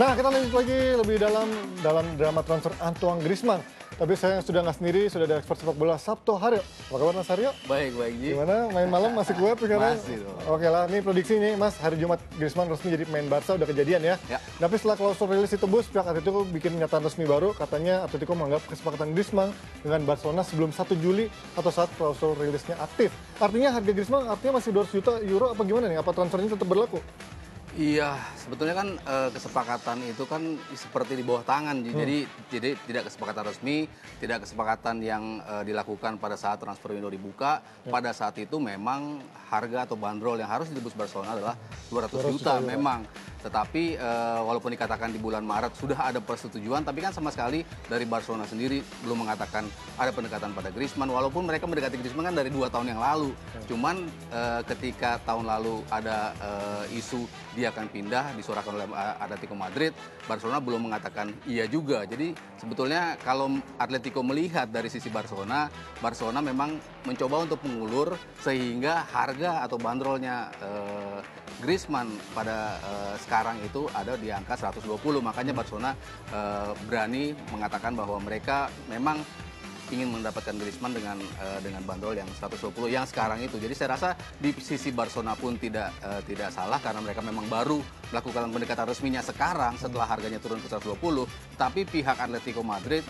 Nah, kita lanjut lagi lebih dalam dalam drama transfer Antoine Griezmann. Tapi saya sudah nggak sendiri, sudah ada ekspert sepak bola Sabto Haryo. Apa kabar Mas Haryo? Baik, baik Ji. Gimana? Main malam masih kuat sekarang? Masih dong. Oke lah, ini prediksi nih Mas, hari Jumat Griezmann resmi jadi pemain Barca, udah kejadian ya. Ya. Tapi setelah klausul rilis ditebus, pihak Atletico bikin pernyataan resmi baru, katanya Atletico menganggap kesepakatan Griezmann dengan Barcelona sebelum 1 Juli atau saat klausul rilisnya aktif. Artinya harga Griezmann artinya masih 200 juta euro apa gimana nih? Apa transfernya tetap berlaku? Iya, sebetulnya kan eh, kesepakatan itu kan seperti di bawah tangan, Ji. jadi jadi tidak kesepakatan resmi, tidak kesepakatan yang eh, dilakukan pada saat transfer window dibuka. Pada saat itu memang harga atau bandrol yang harus ditebus Barcelona adalah 200, juta memang. Tetapi eh, walaupun dikatakan di bulan Maret sudah ada persetujuan, tapi kan sama sekali dari Barcelona sendiri belum mengatakan ada pendekatan pada Griezmann. Walaupun mereka mendekati Griezmann kan dari dua tahun yang lalu. Cuman eh, ketika tahun lalu ada eh, isu dia akan pindah disuarakan oleh eh, Atletico Madrid, Barcelona belum mengatakan iya juga. Jadi sebetulnya kalau Atletico melihat dari sisi Barcelona, Barcelona memang mencoba untuk mengulur sehingga harga atau bandrolnya eh, Griezmann pada eh, sekarang itu ada di angka 120. Makanya Barcelona eh, berani mengatakan bahwa mereka memang ingin mendapatkan Griezmann dengan eh, dengan bandrol yang 120 yang sekarang itu. Jadi saya rasa di sisi Barcelona pun tidak eh, tidak salah karena mereka memang baru melakukan pendekatan resminya sekarang setelah harganya turun ke 120. Tapi pihak Atletico Madrid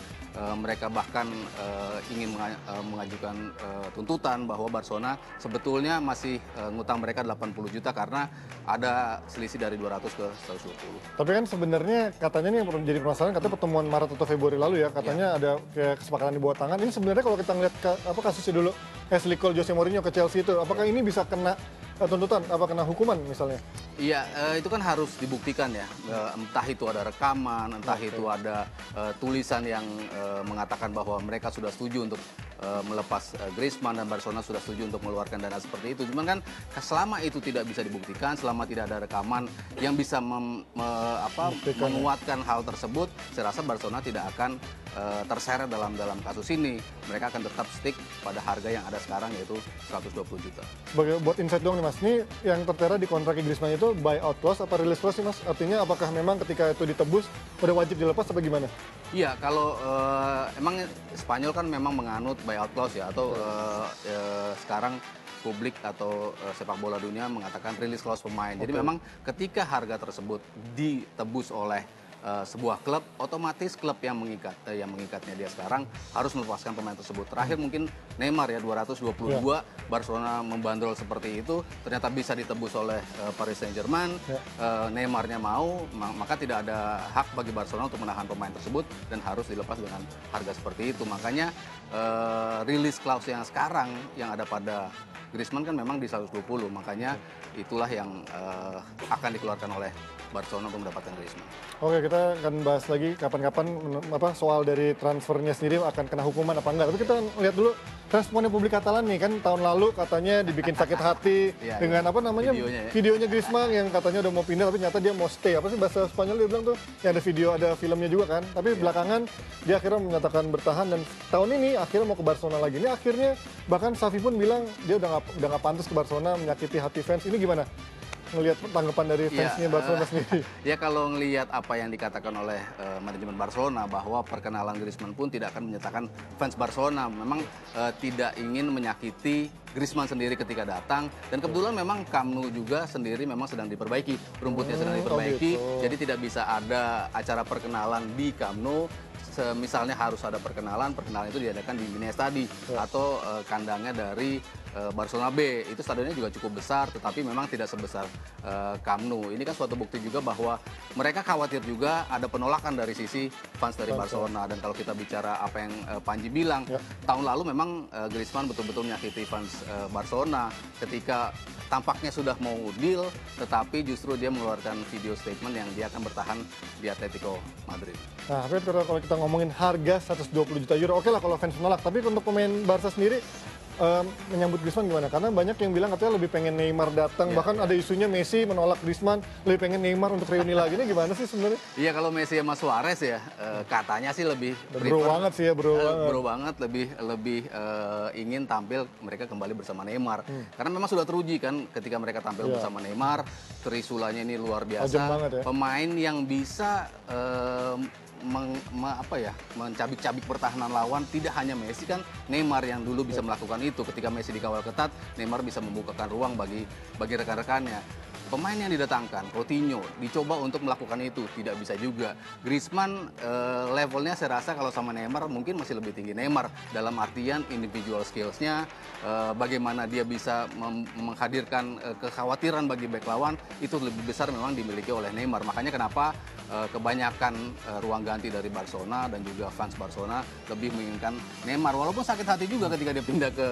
mereka bahkan eh, ingin eh, mengajukan eh, tuntutan bahwa Barcelona sebetulnya masih eh, ngutang mereka 80 juta karena ada selisih dari 200 ke 120. Tapi kan sebenarnya katanya nih yang perlu jadi permasalahan katanya pertemuan Maret atau Februari lalu ya katanya ada kayak kesepakatan di bawah tangan. Ini sebenarnya kalau kita ngeliat ka- apa kasusnya dulu Ashley Cole Jose Mourinho ke Chelsea itu apakah ini bisa kena eh, tuntutan apa kena hukuman misalnya? Iya, eh, itu kan harus dibuktikan ya. Eh, entah itu ada rekaman, entah Oke. itu ada eh, tulisan yang eh, mengatakan bahwa mereka sudah setuju untuk eh, melepas eh, Griezmann dan Barcelona sudah setuju untuk mengeluarkan dana seperti itu. Cuman kan selama itu tidak bisa dibuktikan, selama tidak ada rekaman yang bisa mem- me- apa, Buktikan ya. menguatkan hal tersebut, saya rasa Barcelona tidak akan eh, terseret dalam dalam kasus ini. Mereka akan tetap stick pada harga yang ada sekarang yaitu 120 juta. Sebagai buat insight dong nih Mas, ini yang tertera di kontrak Griezmann itu buyout clause apa release clause sih Mas? Artinya apakah memang ketika itu ditebus udah wajib dilepas apa gimana? Iya, kalau eh, emang Spanyol kan memang menganut buyout clause ya, atau eh, eh, sekarang publik atau eh, sepak bola dunia mengatakan release clause pemain. Jadi memang ketika harga tersebut ditebus oleh eh, sebuah klub, otomatis klub yang mengikat eh, yang mengikatnya dia sekarang harus melepaskan pemain tersebut. Terakhir mungkin Neymar ya 222 Barcelona membandrol seperti itu, ternyata bisa ditebus oleh eh, Paris Saint-Germain. Ya. Eh, Neymarnya mau, ma- maka tidak ada hak bagi Barcelona untuk menahan pemain tersebut dan harus dilepas dengan harga seperti itu. Makanya eh, release clause yang sekarang yang ada pada Griezmann kan memang di 120, makanya itulah yang eh, akan dikeluarkan oleh Barcelona untuk mendapatkan Griezmann. Oke, kita akan bahas lagi kapan-kapan apa soal dari transfernya sendiri akan kena hukuman apa enggak. Tapi kita lihat dulu responnya publik Katalan nih kan tahun lalu katanya dibikin sakit hati Iya, dengan iya. apa namanya Videonya ya. videonya Griezmann yang katanya udah mau pindah tapi ternyata dia mau stay. Apa sih bahasa Spanyol dia bilang tuh? Yang ada video ada filmnya juga kan. Tapi Iya. belakangan dia akhirnya menyatakan bertahan dan tahun ini akhirnya mau ke Barcelona lagi. Ini akhirnya bahkan Xavi pun bilang dia udah nggak udah nggak pantas ke Barcelona menyakiti hati fans. Ini gimana? Ngelihat tanggapan dari Iya, fansnya Barcelona eh, sendiri. Ya kalau ngelihat apa yang dikatakan oleh eh, manajemen Barcelona bahwa perkenalan Griezmann pun tidak akan menyatakan fans Barcelona. Memang eh, tidak ingin menyakiti Griezmann sendiri ketika datang. Dan kebetulan memang Camp Nou juga sendiri memang sedang diperbaiki. Rumputnya sedang Hmm, oh diperbaiki. gitu. jadi tidak bisa ada acara perkenalan di Se- misalnya harus ada perkenalan perkenalan itu diadakan di Mini Stadi Ya. atau eh, kandangnya dari Barcelona B itu stadionnya juga cukup besar tetapi memang tidak sebesar eh, Camp Nou ini kan suatu bukti juga bahwa mereka khawatir juga ada penolakan dari sisi fans dari Barcelona dan kalau kita bicara apa yang eh, Panji bilang Ya. tahun lalu memang eh, Griezmann betul-betul menyakiti fans eh, Barcelona ketika tampaknya sudah mau deal tetapi justru dia mengeluarkan video statement yang dia akan bertahan di Atletico Madrid. Nah, tapi kalau kalau kita ngomongin harga 120 juta euro, oke lah kalau fans menolak. Tapi untuk pemain Barca sendiri, em, menyambut Griezmann gimana? Karena banyak yang bilang katanya lebih pengen Neymar datang, Iya, bahkan ada isunya Messi menolak Griezmann, lebih pengen Neymar untuk reuni lagi. Ini gimana sih sebenarnya? Iya kalau Messi sama Suarez ya eh, katanya sih lebih Bro prefer- banget sih ya, bro banget. bro banget lebih lebih eh, ingin tampil mereka kembali bersama Neymar karena memang sudah teruji kan ketika mereka tampil Hmm. Iya. bersama Neymar trisulanya ini luar biasa ya. pemain yang bisa eh, meng- me- apa ya mencabik-cabik pertahanan lawan tidak hanya Messi kan Neymar yang dulu bisa melakukan itu. Ketika Messi dikawal ketat Neymar bisa membukakan ruang bagi bagi rekan-rekannya. Pemain yang didatangkan Coutinho dicoba untuk melakukan itu. Tidak bisa juga. Griezmann eh, levelnya saya rasa kalau sama Neymar mungkin masih lebih tinggi Neymar. Dalam artian individual skillsnya eh, bagaimana dia bisa menghadirkan eh, kekhawatiran bagi back lawan itu lebih besar memang dimiliki oleh Neymar. Makanya kenapa eh, kebanyakan eh, ruang ganti dari Barcelona dan juga fans Barcelona lebih menginginkan Neymar. Walaupun sakit hati juga ketika dia pindah ke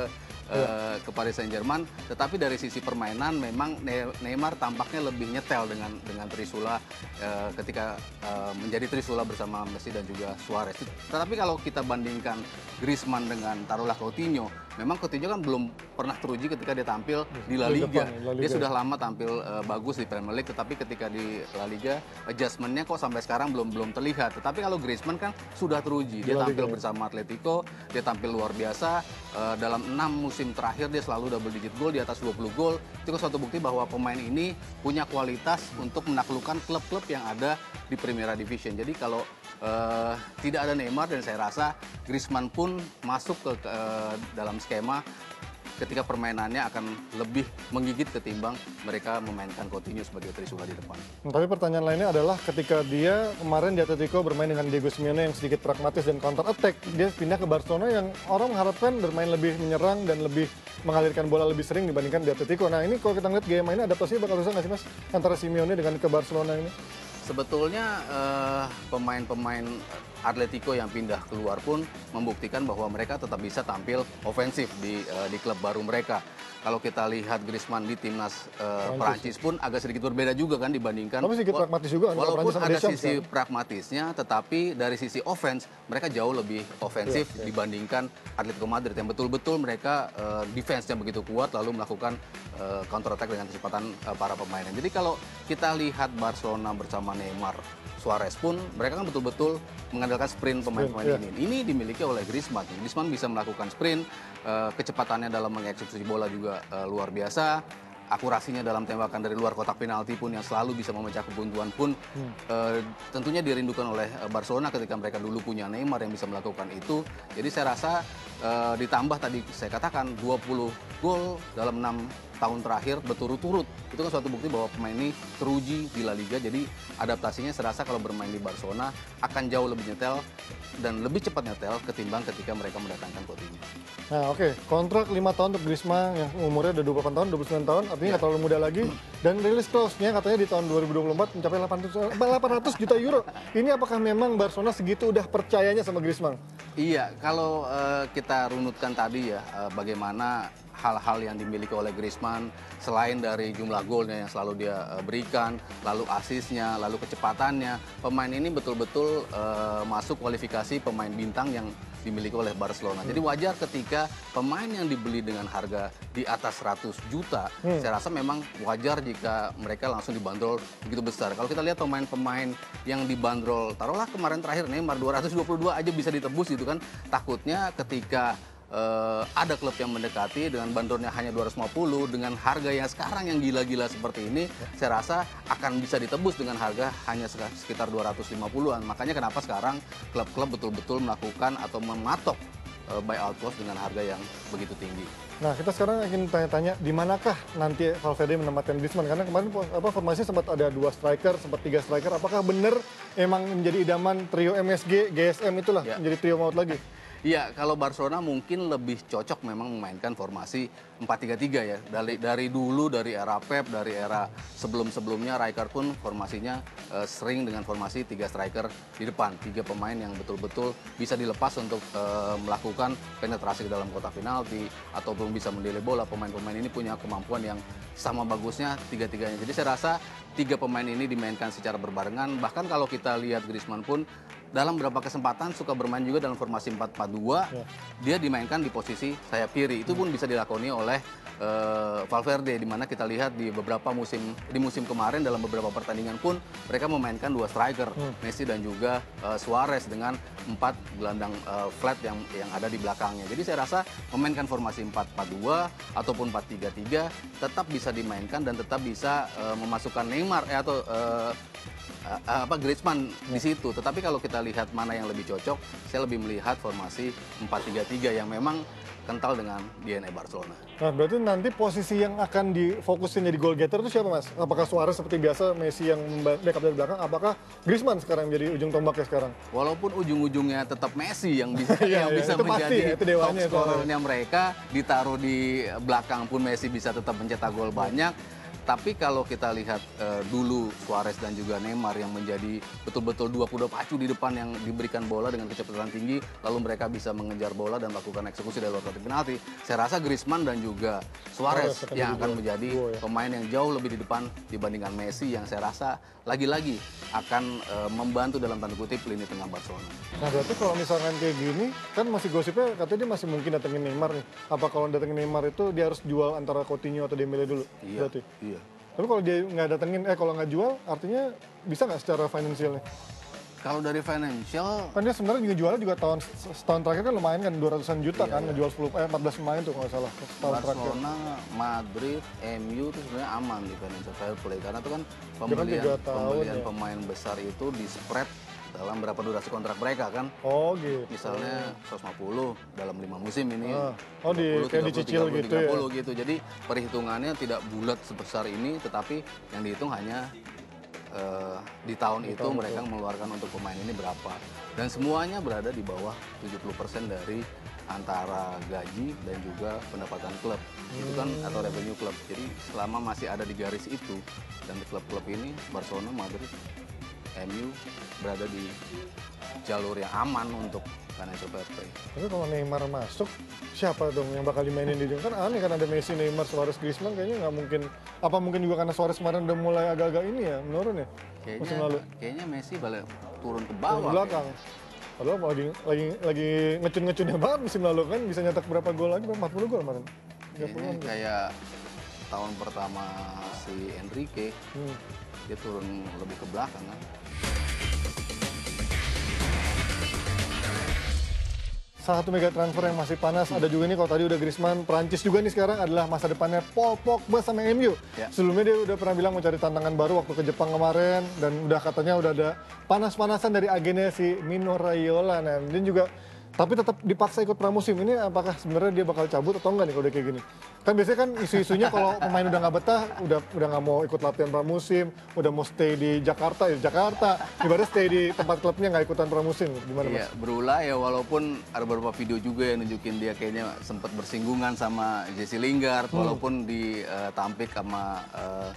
eh, ke Paris Saint-Germain tetapi dari sisi permainan memang Ne- Neymar tampaknya lebih nyetel dengan dengan Trisula eh, ketika eh, menjadi Trisula bersama Messi dan juga Suarez. Tetapi kalau kita bandingkan Griezmann dengan taruhlah Coutinho memang Coutinho kan belum pernah teruji ketika dia tampil di La Liga, dia sudah lama tampil eh, bagus di Premier League tetapi ketika di La Liga adjustmentnya kok sampai sekarang belum belum terlihat. Tetapi kalau Griezmann kan sudah teruji. Dia tampil bersama Atletico dia tampil luar biasa. Eh, dalam enam musim terakhir dia selalu double digit gol di atas 20 gol. Itu kan suatu bukti bahwa pemain ini punya kualitas untuk menaklukkan klub-klub yang ada di Primera Division jadi kalau eh, tidak ada Neymar dan saya rasa Griezmann pun masuk ke, eh, dalam skema ketika permainannya akan lebih menggigit ketimbang mereka memainkan Coutinho sebagai Trisula di depan. Nah, Tapi pertanyaan lainnya adalah ketika dia kemarin di Atletico bermain dengan Diego Simeone yang sedikit pragmatis dan counter attack, dia pindah ke Barcelona yang orang mengharapkan bermain lebih menyerang dan lebih mengalirkan bola lebih sering dibandingkan di Atletico. Nah ini kalau kita ngeliat gaya mainnya adaptasinya bakal susah nggak sih mas antara Simeone dengan ke Barcelona ini? Sebetulnya eh, pemain-pemain Atletico yang pindah keluar pun membuktikan bahwa mereka tetap bisa tampil ofensif di eh, di klub baru mereka. Kalau kita lihat Griezmann di timnas eh, Perancis pun agak sedikit berbeda juga kan dibandingkan Tapi sedikit pragmatis juga kan, Walaupun ada Deschamps sisi kan. pragmatisnya, tetapi dari sisi offense mereka jauh lebih ofensif Iya, dibandingkan Atletico Madrid yang betul-betul mereka eh, defense-nya begitu kuat lalu melakukan eh, counter attack dengan kecepatan eh, para pemainnya. Jadi kalau kita lihat Barcelona bersama Neymar, Suarez pun mereka kan betul-betul mengandalkan sprint pemain-pemain iya. ini. Ini dimiliki oleh Griezmann. Griezmann bisa melakukan sprint, eh, kecepatannya dalam mengeksekusi bola juga eh, luar biasa. Akurasinya dalam tembakan dari luar kotak penalti pun yang selalu bisa memecah kebuntuan pun eh, tentunya dirindukan oleh eh, Barcelona ketika mereka dulu punya Neymar yang bisa melakukan itu. Jadi saya rasa eh, ditambah tadi saya katakan 20 gol dalam enam tahun terakhir berturut-turut itu kan suatu bukti bahwa pemain ini teruji di La Liga jadi adaptasinya saya rasa kalau bermain di Barcelona akan jauh lebih nyetel dan lebih cepat nyetel ketimbang ketika mereka mendatangkan Coutinho. Nah oke, kontrak 5 tahun untuk Griezmann yang umurnya udah 28 tahun, 29 tahun, artinya nggak terlalu muda lagi. Dan rilis clause-nya katanya di tahun 2024 mencapai 800, 800 juta euro. Ini apakah memang Barcelona segitu udah percayanya sama Griezmann? Iya, kalau eh, kita runutkan tadi ya eh, bagaimana hal-hal yang dimiliki oleh Griezmann selain dari jumlah golnya yang selalu dia eh, berikan, lalu asisnya, lalu kecepatannya, pemain ini betul-betul eh, masuk kualifikasi pemain bintang yang dimiliki oleh Barcelona. Jadi wajar ketika pemain yang dibeli dengan harga di atas 100 juta, saya rasa memang wajar jika mereka langsung dibanderol begitu besar. Kalau kita lihat pemain-pemain yang dibanderol, taruhlah kemarin terakhir Neymar 222 aja bisa ditebus gitu kan. Takutnya ketika eh, ada klub yang mendekati dengan bandornya hanya 250 dengan harga yang sekarang yang gila-gila seperti ini saya rasa akan bisa ditebus dengan harga hanya sekitar 250-an makanya kenapa sekarang klub-klub betul-betul melakukan atau mematok eh, buyout clause dengan harga yang begitu tinggi Nah, kita sekarang ingin tanya-tanya di manakah nanti Valverde menempatkan Griezmann karena kemarin apa formasinya sempat ada dua striker, sempat tiga striker. Apakah benar emang menjadi idaman trio MSG, GSM itulah Ya. menjadi trio maut lagi? Iya, kalau Barcelona mungkin lebih cocok memang memainkan formasi 4-3-3 ya. Dari dari dulu dari era Pep, dari era sebelum-sebelumnya Rijkaard pun formasinya eh, sering dengan formasi tiga striker di depan, tiga pemain yang betul-betul bisa dilepas untuk eh, melakukan penetrasi ke dalam kotak penalti ataupun bisa mendelay bola. Pemain-pemain ini punya kemampuan yang sama bagusnya tiga-tiganya. Jadi saya rasa tiga pemain ini dimainkan secara berbarengan. Bahkan kalau kita lihat Griezmann pun dalam beberapa kesempatan suka bermain juga dalam formasi 4-4-2. Ya. Dia dimainkan di posisi sayap kiri. Itu pun bisa dilakoni oleh eh, Valverde di mana kita lihat di beberapa musim di musim kemarin dalam beberapa pertandingan pun mereka memainkan dua striker, Messi dan juga eh, Suarez dengan empat gelandang eh, flat yang yang ada di belakangnya. Jadi saya rasa memainkan formasi 4-4-2 ataupun 4-3-3 tetap bisa dimainkan dan tetap bisa eh, memasukkan Neymar eh, atau eh, apa Griezmann di situ. Tetapi kalau kita lihat mana yang lebih cocok, saya lebih melihat formasi 4-3-3 yang memang kental dengan DNA Barcelona. Nah, berarti nanti posisi yang akan difokusin jadi goal getter itu siapa, Mas? Apakah Suarez seperti biasa, Messi yang backup dari belakang? Apakah Griezmann sekarang jadi ujung tombaknya sekarang? Walaupun ujung-ujungnya tetap Messi yang bisa Iya, yang iya, bisa itu pasti menjadi ya, itu top dewanya itu. scorernya mereka ditaruh di belakang pun Messi bisa tetap mencetak gol banyak. Tapi kalau kita lihat eh, dulu Suarez dan juga Neymar yang menjadi betul-betul dua kuda pacu di depan yang diberikan bola dengan kecepatan tinggi, lalu mereka bisa mengejar bola dan melakukan eksekusi dari luar kotak penalti. Saya rasa Griezmann dan juga Suarez akan yang akan menjadi ya. pemain yang jauh lebih di depan dibandingkan Messi yang saya rasa lagi-lagi akan eh, membantu dalam tanda kutip lini tengah Barcelona. Nah, berarti kalau misalkan kayak gini, kan masih gosipnya katanya dia masih mungkin datengin Neymar nih. Apa kalau datengin Neymar itu dia harus jual antara Coutinho atau Dembele dulu? Iya. Berarti. Iya. Tapi kalau dia nggak datengin, eh kalau nggak jual, artinya bisa nggak secara finansialnya? Kalau dari financial Kan dia sebenarnya juga jualnya juga tahun setahun terakhir kan lumayan kan 200-an juta Iya, kan iya. ngejual 10 eh 14 pemain tuh kalau nggak salah setahun terakhir. Barcelona, Madrid, MU itu sebenarnya aman di financial fair play karena itu kan Dia kan pembelian tahun pembelian ya. pemain besar itu di spread dalam berapa durasi kontrak mereka kan. Oh gitu. Misalnya 150 dalam lima musim ini. Ah. Oh, di- kayak dicicil gitu ya. 30 gitu. Jadi perhitungannya tidak bulat sebesar ini tetapi yang dihitung hanya eh, di tahun itu mereka mengeluarkan untuk pemain ini berapa. Dan semuanya berada di bawah 70% dari antara gaji dan juga pendapatan klub. Itu kan Hmm. atau revenue klub. Jadi selama masih ada di garis itu dan klub-klub ini Barcelona, Madrid, MU berada di jalur yang aman untuk financial fair play. Tapi kalau Neymar masuk, siapa dong yang bakal dimainin di? Kan aneh kan ada Messi, Neymar, Suarez, Griezmann kayaknya nggak mungkin. Apa mungkin juga karena Suarez kemarin udah mulai agak-agak ini ya, menurun ya? Kayaknya Musim lalu. kayaknya Messi balik turun ke bawah. belakang. Padahal lagi lagi lagi ngecun-ngecunnya banget musim lalu kan bisa nyetak berapa gol lagi? 40 gol kemarin. 30 Kayaknya kayak tahun pertama si Enrique Hmm. Dia turun lebih ke belakang kan. Salah satu mega transfer yang masih panas ada juga nih kalau tadi udah Griezmann, Prancis juga nih sekarang adalah masa depannya Paul Pogba sama MU. Ya. Sebelumnya dia udah pernah bilang mau cari tantangan baru waktu ke Jepang kemarin dan udah katanya udah ada panas-panasan dari agennya si Mino Raiola. Nah, dia juga tapi tetap dipaksa ikut pramusim. Ini apakah sebenarnya dia bakal cabut atau enggak nih kalau udah kayak gini? Kan biasanya kan isu-isunya kalau pemain udah nggak betah, udah udah nggak mau ikut latihan pramusim, udah mau stay di Jakarta ya Jakarta. Ibaratnya stay di tempat klubnya nggak ikutan pramusim. Gimana mas? Iya, berulah ya walaupun ada beberapa video juga yang nunjukin dia kayaknya sempat bersinggungan sama Jesse Lingard walaupun ditampik sama eh,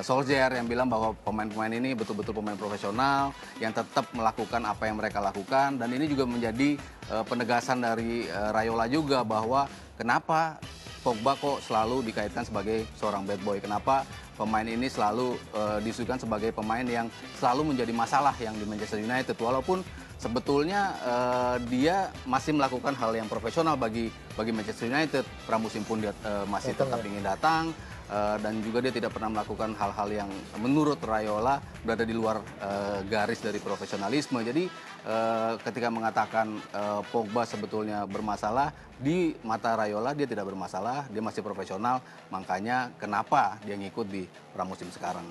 Solskjaer yang bilang bahwa pemain-pemain ini betul-betul pemain profesional yang tetap melakukan apa yang mereka lakukan dan ini juga menjadi eh, penegasan dari eh, Rayola juga bahwa kenapa Pogba kok selalu dikaitkan sebagai seorang bad boy. Kenapa pemain ini selalu eh, disuguhkan sebagai pemain yang selalu menjadi masalah yang di Manchester United. Walaupun sebetulnya eh, dia masih melakukan hal yang profesional bagi bagi Manchester United. Pramusim pun dia eh, masih tetap ya? ingin datang. Eh, dan juga dia tidak pernah melakukan hal-hal yang menurut Rayola berada di luar eh, garis dari profesionalisme. Jadi eh, ketika mengatakan eh, Pogba sebetulnya bermasalah di mata Rayola dia tidak bermasalah, dia masih profesional. Makanya kenapa dia ngikut di pramusim sekarang?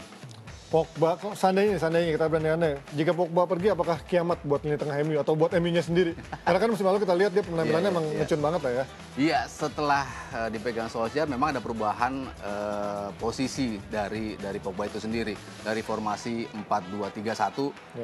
Pogba, kok seandainya, seandainya kita berandai-andai, jika Pogba pergi apakah kiamat buat lini tengah MU atau buat MU-nya sendiri? Karena kan musim lalu kita lihat dia penampilannya iya, emang iya. ngecun banget lah ya. Iya, setelah eh, dipegang Solskjaer memang ada perubahan eh, posisi dari dari Pogba itu sendiri. Dari formasi 4-2-3-1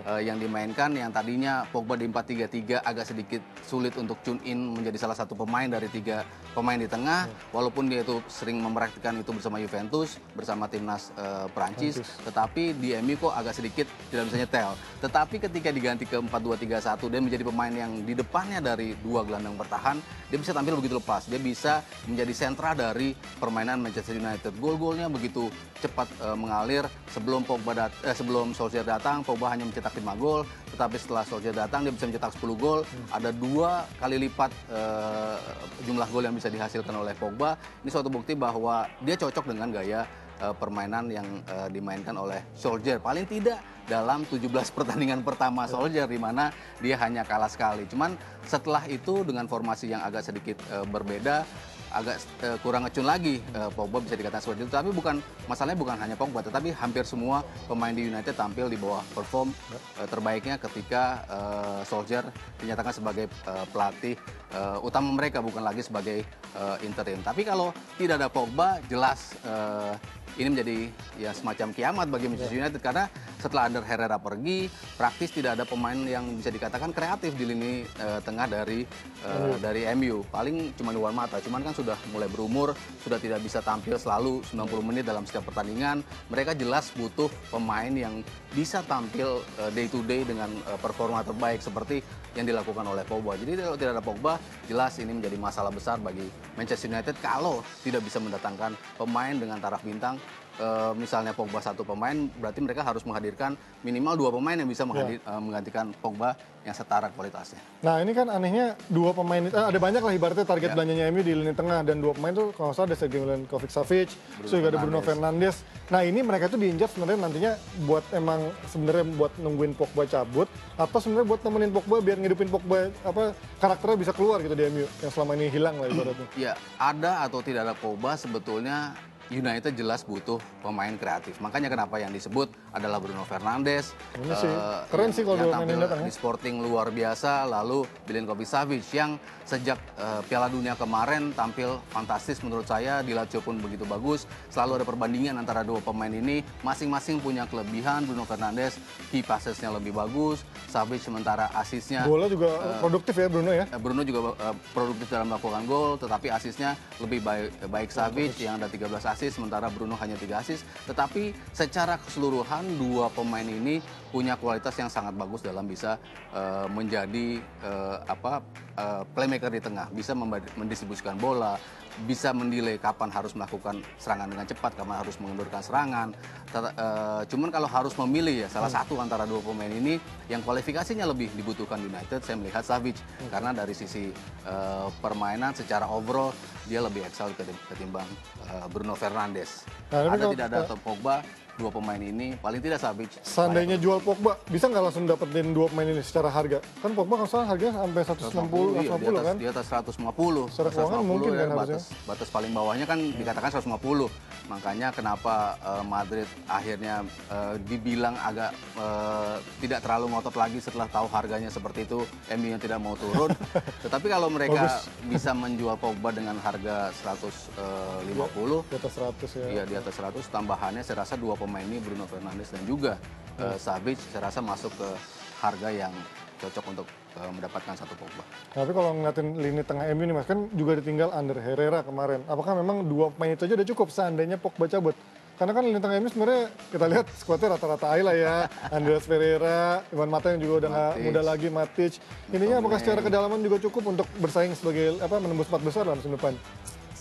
eh, yang dimainkan yang tadinya Pogba di 4-3-3 agak sedikit sulit untuk tune in menjadi salah satu pemain dari tiga pemain di tengah walaupun dia itu sering mempraktikkan itu bersama Juventus, bersama timnas eh, Prancis, Prancis. tetapi tapi di MU kok agak sedikit tidak bisa nyetel. Tetapi ketika diganti ke 4-2-3-1 dan menjadi pemain yang di depannya dari dua gelandang bertahan, dia bisa tampil begitu lepas. Dia bisa menjadi sentra dari permainan Manchester United. Gol-golnya begitu cepat uh, mengalir sebelum Pogba dat eh, sebelum Solskjaer datang, Pogba hanya mencetak 5 gol, tetapi setelah Solskjaer datang dia bisa mencetak 10 gol. Ada dua kali lipat uh, jumlah gol yang bisa dihasilkan oleh Pogba. Ini suatu bukti bahwa dia cocok dengan gaya uh, permainan yang uh, dimainkan oleh Soldier. Paling tidak dalam 17 pertandingan pertama Soldier di mana dia hanya kalah sekali. Cuman setelah itu dengan formasi yang agak sedikit uh, berbeda agak uh, kurang ngecun lagi uh, Pogba bisa dikatakan seperti itu. Tapi bukan masalahnya bukan hanya Pogba, tetapi hampir semua pemain di United tampil di bawah perform uh, terbaiknya ketika uh, Solskjaer dinyatakan sebagai uh, pelatih uh, utama mereka bukan lagi sebagai uh, interim. Tapi kalau tidak ada Pogba, jelas uh, ini menjadi ya semacam kiamat bagi Manchester United karena setelah Ander Herrera pergi, praktis tidak ada pemain yang bisa dikatakan kreatif di lini uh, tengah dari uh, dari MU. Paling cuma luar mata, cuman kan sudah mulai berumur, sudah tidak bisa tampil selalu 90 menit dalam setiap pertandingan. Mereka jelas butuh pemain yang bisa tampil uh, day to day dengan uh, performa terbaik seperti yang dilakukan oleh Pogba. Jadi kalau tidak ada Pogba, jelas ini menjadi masalah besar bagi Manchester United kalau tidak bisa mendatangkan pemain dengan taraf bintang uh, misalnya Pogba satu pemain, berarti mereka harus menghadirkan minimal dua pemain yang bisa ya. menghadir, uh, menggantikan Pogba yang setara kualitasnya. Nah ini kan anehnya dua pemain itu ada banyak lah ibaratnya target ya. belanjanya MU di lini tengah dan dua pemain itu kalau salah ada Sergio Milinkovic Savic, terus juga ada Bruno Fernandes. Nah ini mereka tuh diinjak sebenarnya nantinya buat emang sebenarnya buat nungguin Pogba cabut atau sebenarnya buat nemenin Pogba biar ngidupin Pogba apa karakternya bisa keluar gitu di MU yang selama ini hilang lah ibaratnya. Ya ada atau tidak ada Pogba sebetulnya United jelas butuh pemain kreatif. Makanya kenapa yang disebut adalah Bruno Fernandes. Ini sih, uh, keren sih kalau yang tampil datang, di Sporting luar biasa. Lalu Milinkovic Savic yang sejak uh, Piala Dunia kemarin tampil fantastis menurut saya. Di Lazio pun begitu bagus. Selalu ada perbandingan antara dua pemain ini. Masing-masing punya kelebihan. Bruno Fernandes key passesnya lebih bagus. Savic sementara asisnya. Bola juga uh, produktif ya Bruno ya. Bruno juga uh, produktif dalam melakukan gol. Tetapi asisnya lebih baik, baik Savic yang ada 13 asis asis, sementara Bruno hanya tiga asis. Tetapi secara keseluruhan dua pemain ini punya kualitas yang sangat bagus dalam bisa uh, menjadi uh, apa uh, playmaker di tengah, bisa mendistribusikan bola, bisa menilai kapan harus melakukan serangan dengan cepat, kapan harus mengendurkan serangan. uh, cuman kalau harus memilih ya salah satu antara dua pemain ini yang kualifikasinya lebih dibutuhkan United, saya melihat Savic hmm. karena dari sisi uh, permainan secara overall dia lebih excel ketimbang uh, Bruno Fernandes. Nah, Ada tidak ada Pogba, dua pemain ini paling tidak Savic. Seandainya jual Pogba, bisa nggak langsung dapetin dua pemain ini secara harga? Kan Pogba kan salah harganya sampai 160, 150 iya, di atas, kan? Di atas 150. Secara keuangan mungkin ya, kan batas, batas paling bawahnya kan hmm. dikatakan 150. Makanya kenapa uh, Madrid akhirnya uh, dibilang agak uh, tidak terlalu ngotot lagi setelah tahu harganya seperti itu, MU yang tidak mau turun. Tetapi kalau mereka Bagus. bisa menjual Pogba dengan harga 150, uh, di atas 100 ya. Iya, di atas 100 tambahannya saya rasa dua pemain ini Bruno Fernandes dan juga hmm. uh, Savic saya rasa masuk ke harga yang cocok untuk uh, mendapatkan satu Pogba. Tapi kalau ngeliatin lini tengah MU nih mas, kan juga ditinggal Ander Herrera kemarin. Apakah memang dua pemain itu aja udah cukup seandainya Pogba cabut? Karena kan lini tengah MU sebenarnya kita lihat skuadnya rata-rata lah ya. Andreas Ferreira, Iwan Mata yang juga udah nggak muda lagi, Matic. Ininya apakah secara kedalaman juga cukup untuk bersaing sebagai apa menembus empat besar dalam musim depan?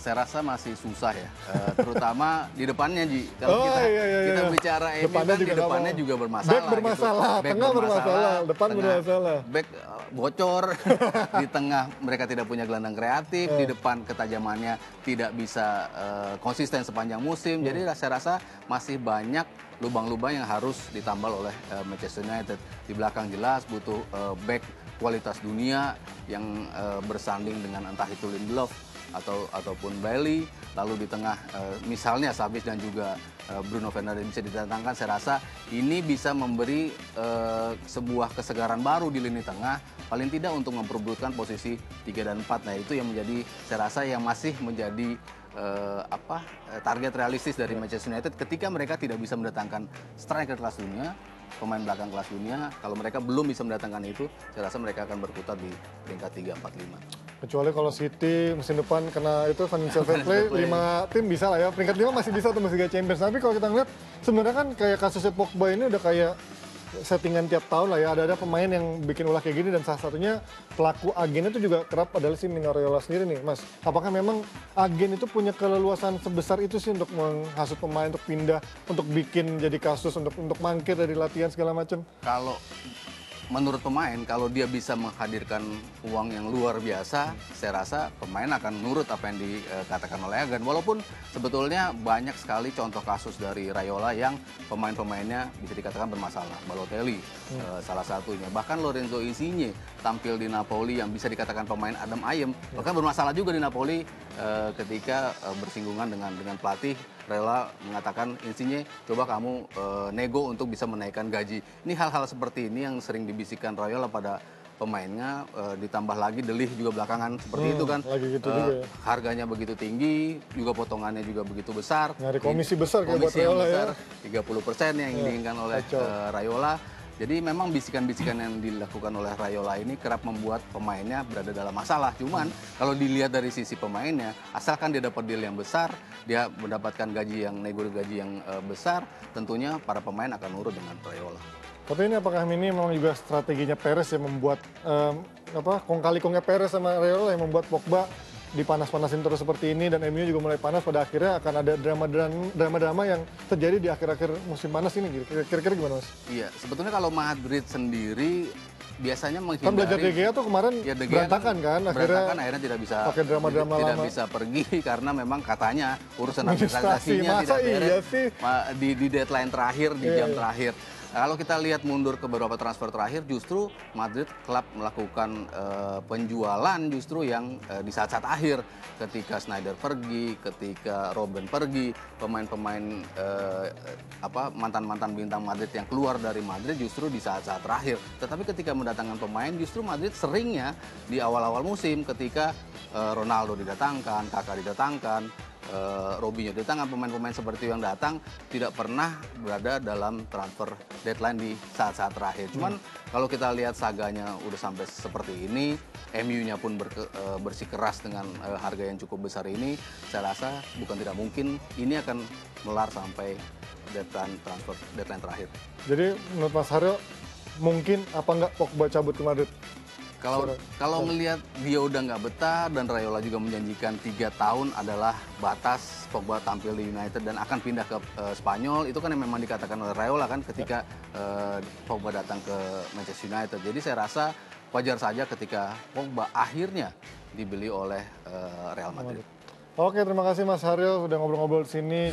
Saya rasa masih susah ya, uh, terutama di depannya Ji. Kalau oh, kita iya, iya, kita iya. bicara ini kan juga di depannya juga bermasalah. Back bermasalah, gitu. tengah bermasalah, depan tengah, bermasalah. Back uh, bocor, di tengah mereka tidak punya gelandang kreatif, uh. di depan ketajamannya tidak bisa uh, konsisten sepanjang musim. Uh. Jadi saya rasa masih banyak lubang-lubang yang harus ditambal oleh uh, Manchester United. Di belakang jelas butuh uh, back kualitas dunia yang uh, bersanding dengan entah itu Lindelof atau ataupun Bailey lalu di tengah uh, misalnya Savic dan juga uh, Bruno Fernandes bisa didatangkan saya rasa ini bisa memberi uh, sebuah kesegaran baru di lini tengah paling tidak untuk memperebutkan posisi 3 dan 4 nah itu yang menjadi saya rasa yang masih menjadi eh, apa eh, target realistis dari Manchester United ketika mereka tidak bisa mendatangkan striker kelas dunia, pemain belakang kelas dunia. Kalau mereka belum bisa mendatangkan itu, saya rasa mereka akan berkutat di peringkat 3, 4, 5. Kecuali kalau City musim depan kena itu financial fair play, lima tim bisa lah ya. Peringkat lima masih bisa tuh masih Liga Champions. Tapi kalau kita ngeliat sebenarnya kan kayak kasusnya Pogba ini udah kayak settingan tiap tahun lah ya. Ada-ada pemain yang bikin ulah kayak gini dan salah satunya pelaku agennya itu juga kerap adalah si Mino Raiola sendiri nih, Mas. Apakah memang agen itu punya keleluasan sebesar itu sih untuk menghasut pemain untuk pindah, untuk bikin jadi kasus, untuk untuk mangkir dari latihan segala macam? Kalau menurut pemain, kalau dia bisa menghadirkan uang yang luar biasa, saya rasa pemain akan nurut apa yang dikatakan oleh agen. Walaupun sebetulnya banyak sekali contoh kasus dari Rayola yang pemain-pemainnya bisa dikatakan bermasalah. Balotelli eh, salah satunya. Bahkan Lorenzo Insigne tampil di Napoli yang bisa dikatakan pemain Adam Ayem. Bahkan bermasalah juga di Napoli eh, ketika eh, bersinggungan dengan dengan pelatih Rayola mengatakan Insigne coba kamu eh, nego untuk bisa menaikkan gaji. Ini hal-hal seperti ini yang sering dibisikkan Rayola pada pemainnya eh, ditambah lagi Delih juga belakangan seperti Hmm, itu kan lagi gitu Eh, juga ya. harganya begitu tinggi juga potongannya juga begitu besar Nyari komisi besar kayak buat komisi yang ya. besar 30% yang diinginkan oleh kacau. eh, Rayola jadi memang bisikan-bisikan yang dilakukan oleh Rayola ini kerap membuat pemainnya berada dalam masalah. Cuman kalau dilihat dari sisi pemainnya, asalkan dia dapat deal yang besar, dia mendapatkan gaji yang nego gaji yang eh, besar, tentunya para pemain akan nurut dengan Rayola. Tapi ini apakah ini memang juga strateginya Perez yang membuat em, apa kong kali kongnya Perez sama Raiola yang membuat Pogba dipanas-panasin terus seperti ini dan MU juga mulai panas pada akhirnya akan ada drama-drama yang terjadi di akhir-akhir musim panas ini. Kira-kira gimana Mas? Iya, sebetulnya kalau Madrid sendiri biasanya menghindari Kan belajar De Gea tuh kemarin Ya, De Gea berantakan kan akhirnya berantakan akhirnya tidak bisa pakai drama-drama tidak, tidak lama. bisa pergi karena memang katanya urusan Administrasi, administrasinya tidak beres iya sih? Di, di deadline terakhir di Iya, jam iya. terakhir. Nah, Kalau kita lihat mundur ke beberapa transfer terakhir, justru Madrid klub melakukan eh, penjualan justru yang eh, di saat-saat akhir, ketika Snyder pergi, ketika Robben pergi, pemain-pemain eh, apa mantan-mantan bintang Madrid yang keluar dari Madrid justru di saat-saat terakhir. Tetapi ketika mendatangkan pemain, justru Madrid seringnya di awal-awal musim, ketika eh, Ronaldo didatangkan, Kakak didatangkan, eh, Robinho didatangkan pemain-pemain seperti yang datang tidak pernah berada dalam transfer deadline di saat-saat terakhir. Cuman kalau kita lihat saganya udah sampai seperti ini, MU-nya pun berke- eh, bersikeras dengan eh, harga yang cukup besar ini, saya rasa bukan tidak mungkin ini akan melar sampai deadline transfer deadline terakhir. Jadi menurut Mas Haryo mungkin apa nggak Pogba cabut ke Madrid? Kalau kalau melihat dia udah nggak betah dan Rayola juga menjanjikan tiga tahun adalah batas Pogba tampil di United dan akan pindah ke eh, Spanyol itu kan yang memang dikatakan oleh Rayola kan ketika eh, Pogba datang ke Manchester United. Jadi saya rasa wajar saja ketika Pogba akhirnya dibeli oleh eh, Real Madrid. Oke, terima kasih Mas Haryo sudah ngobrol-ngobrol di sini.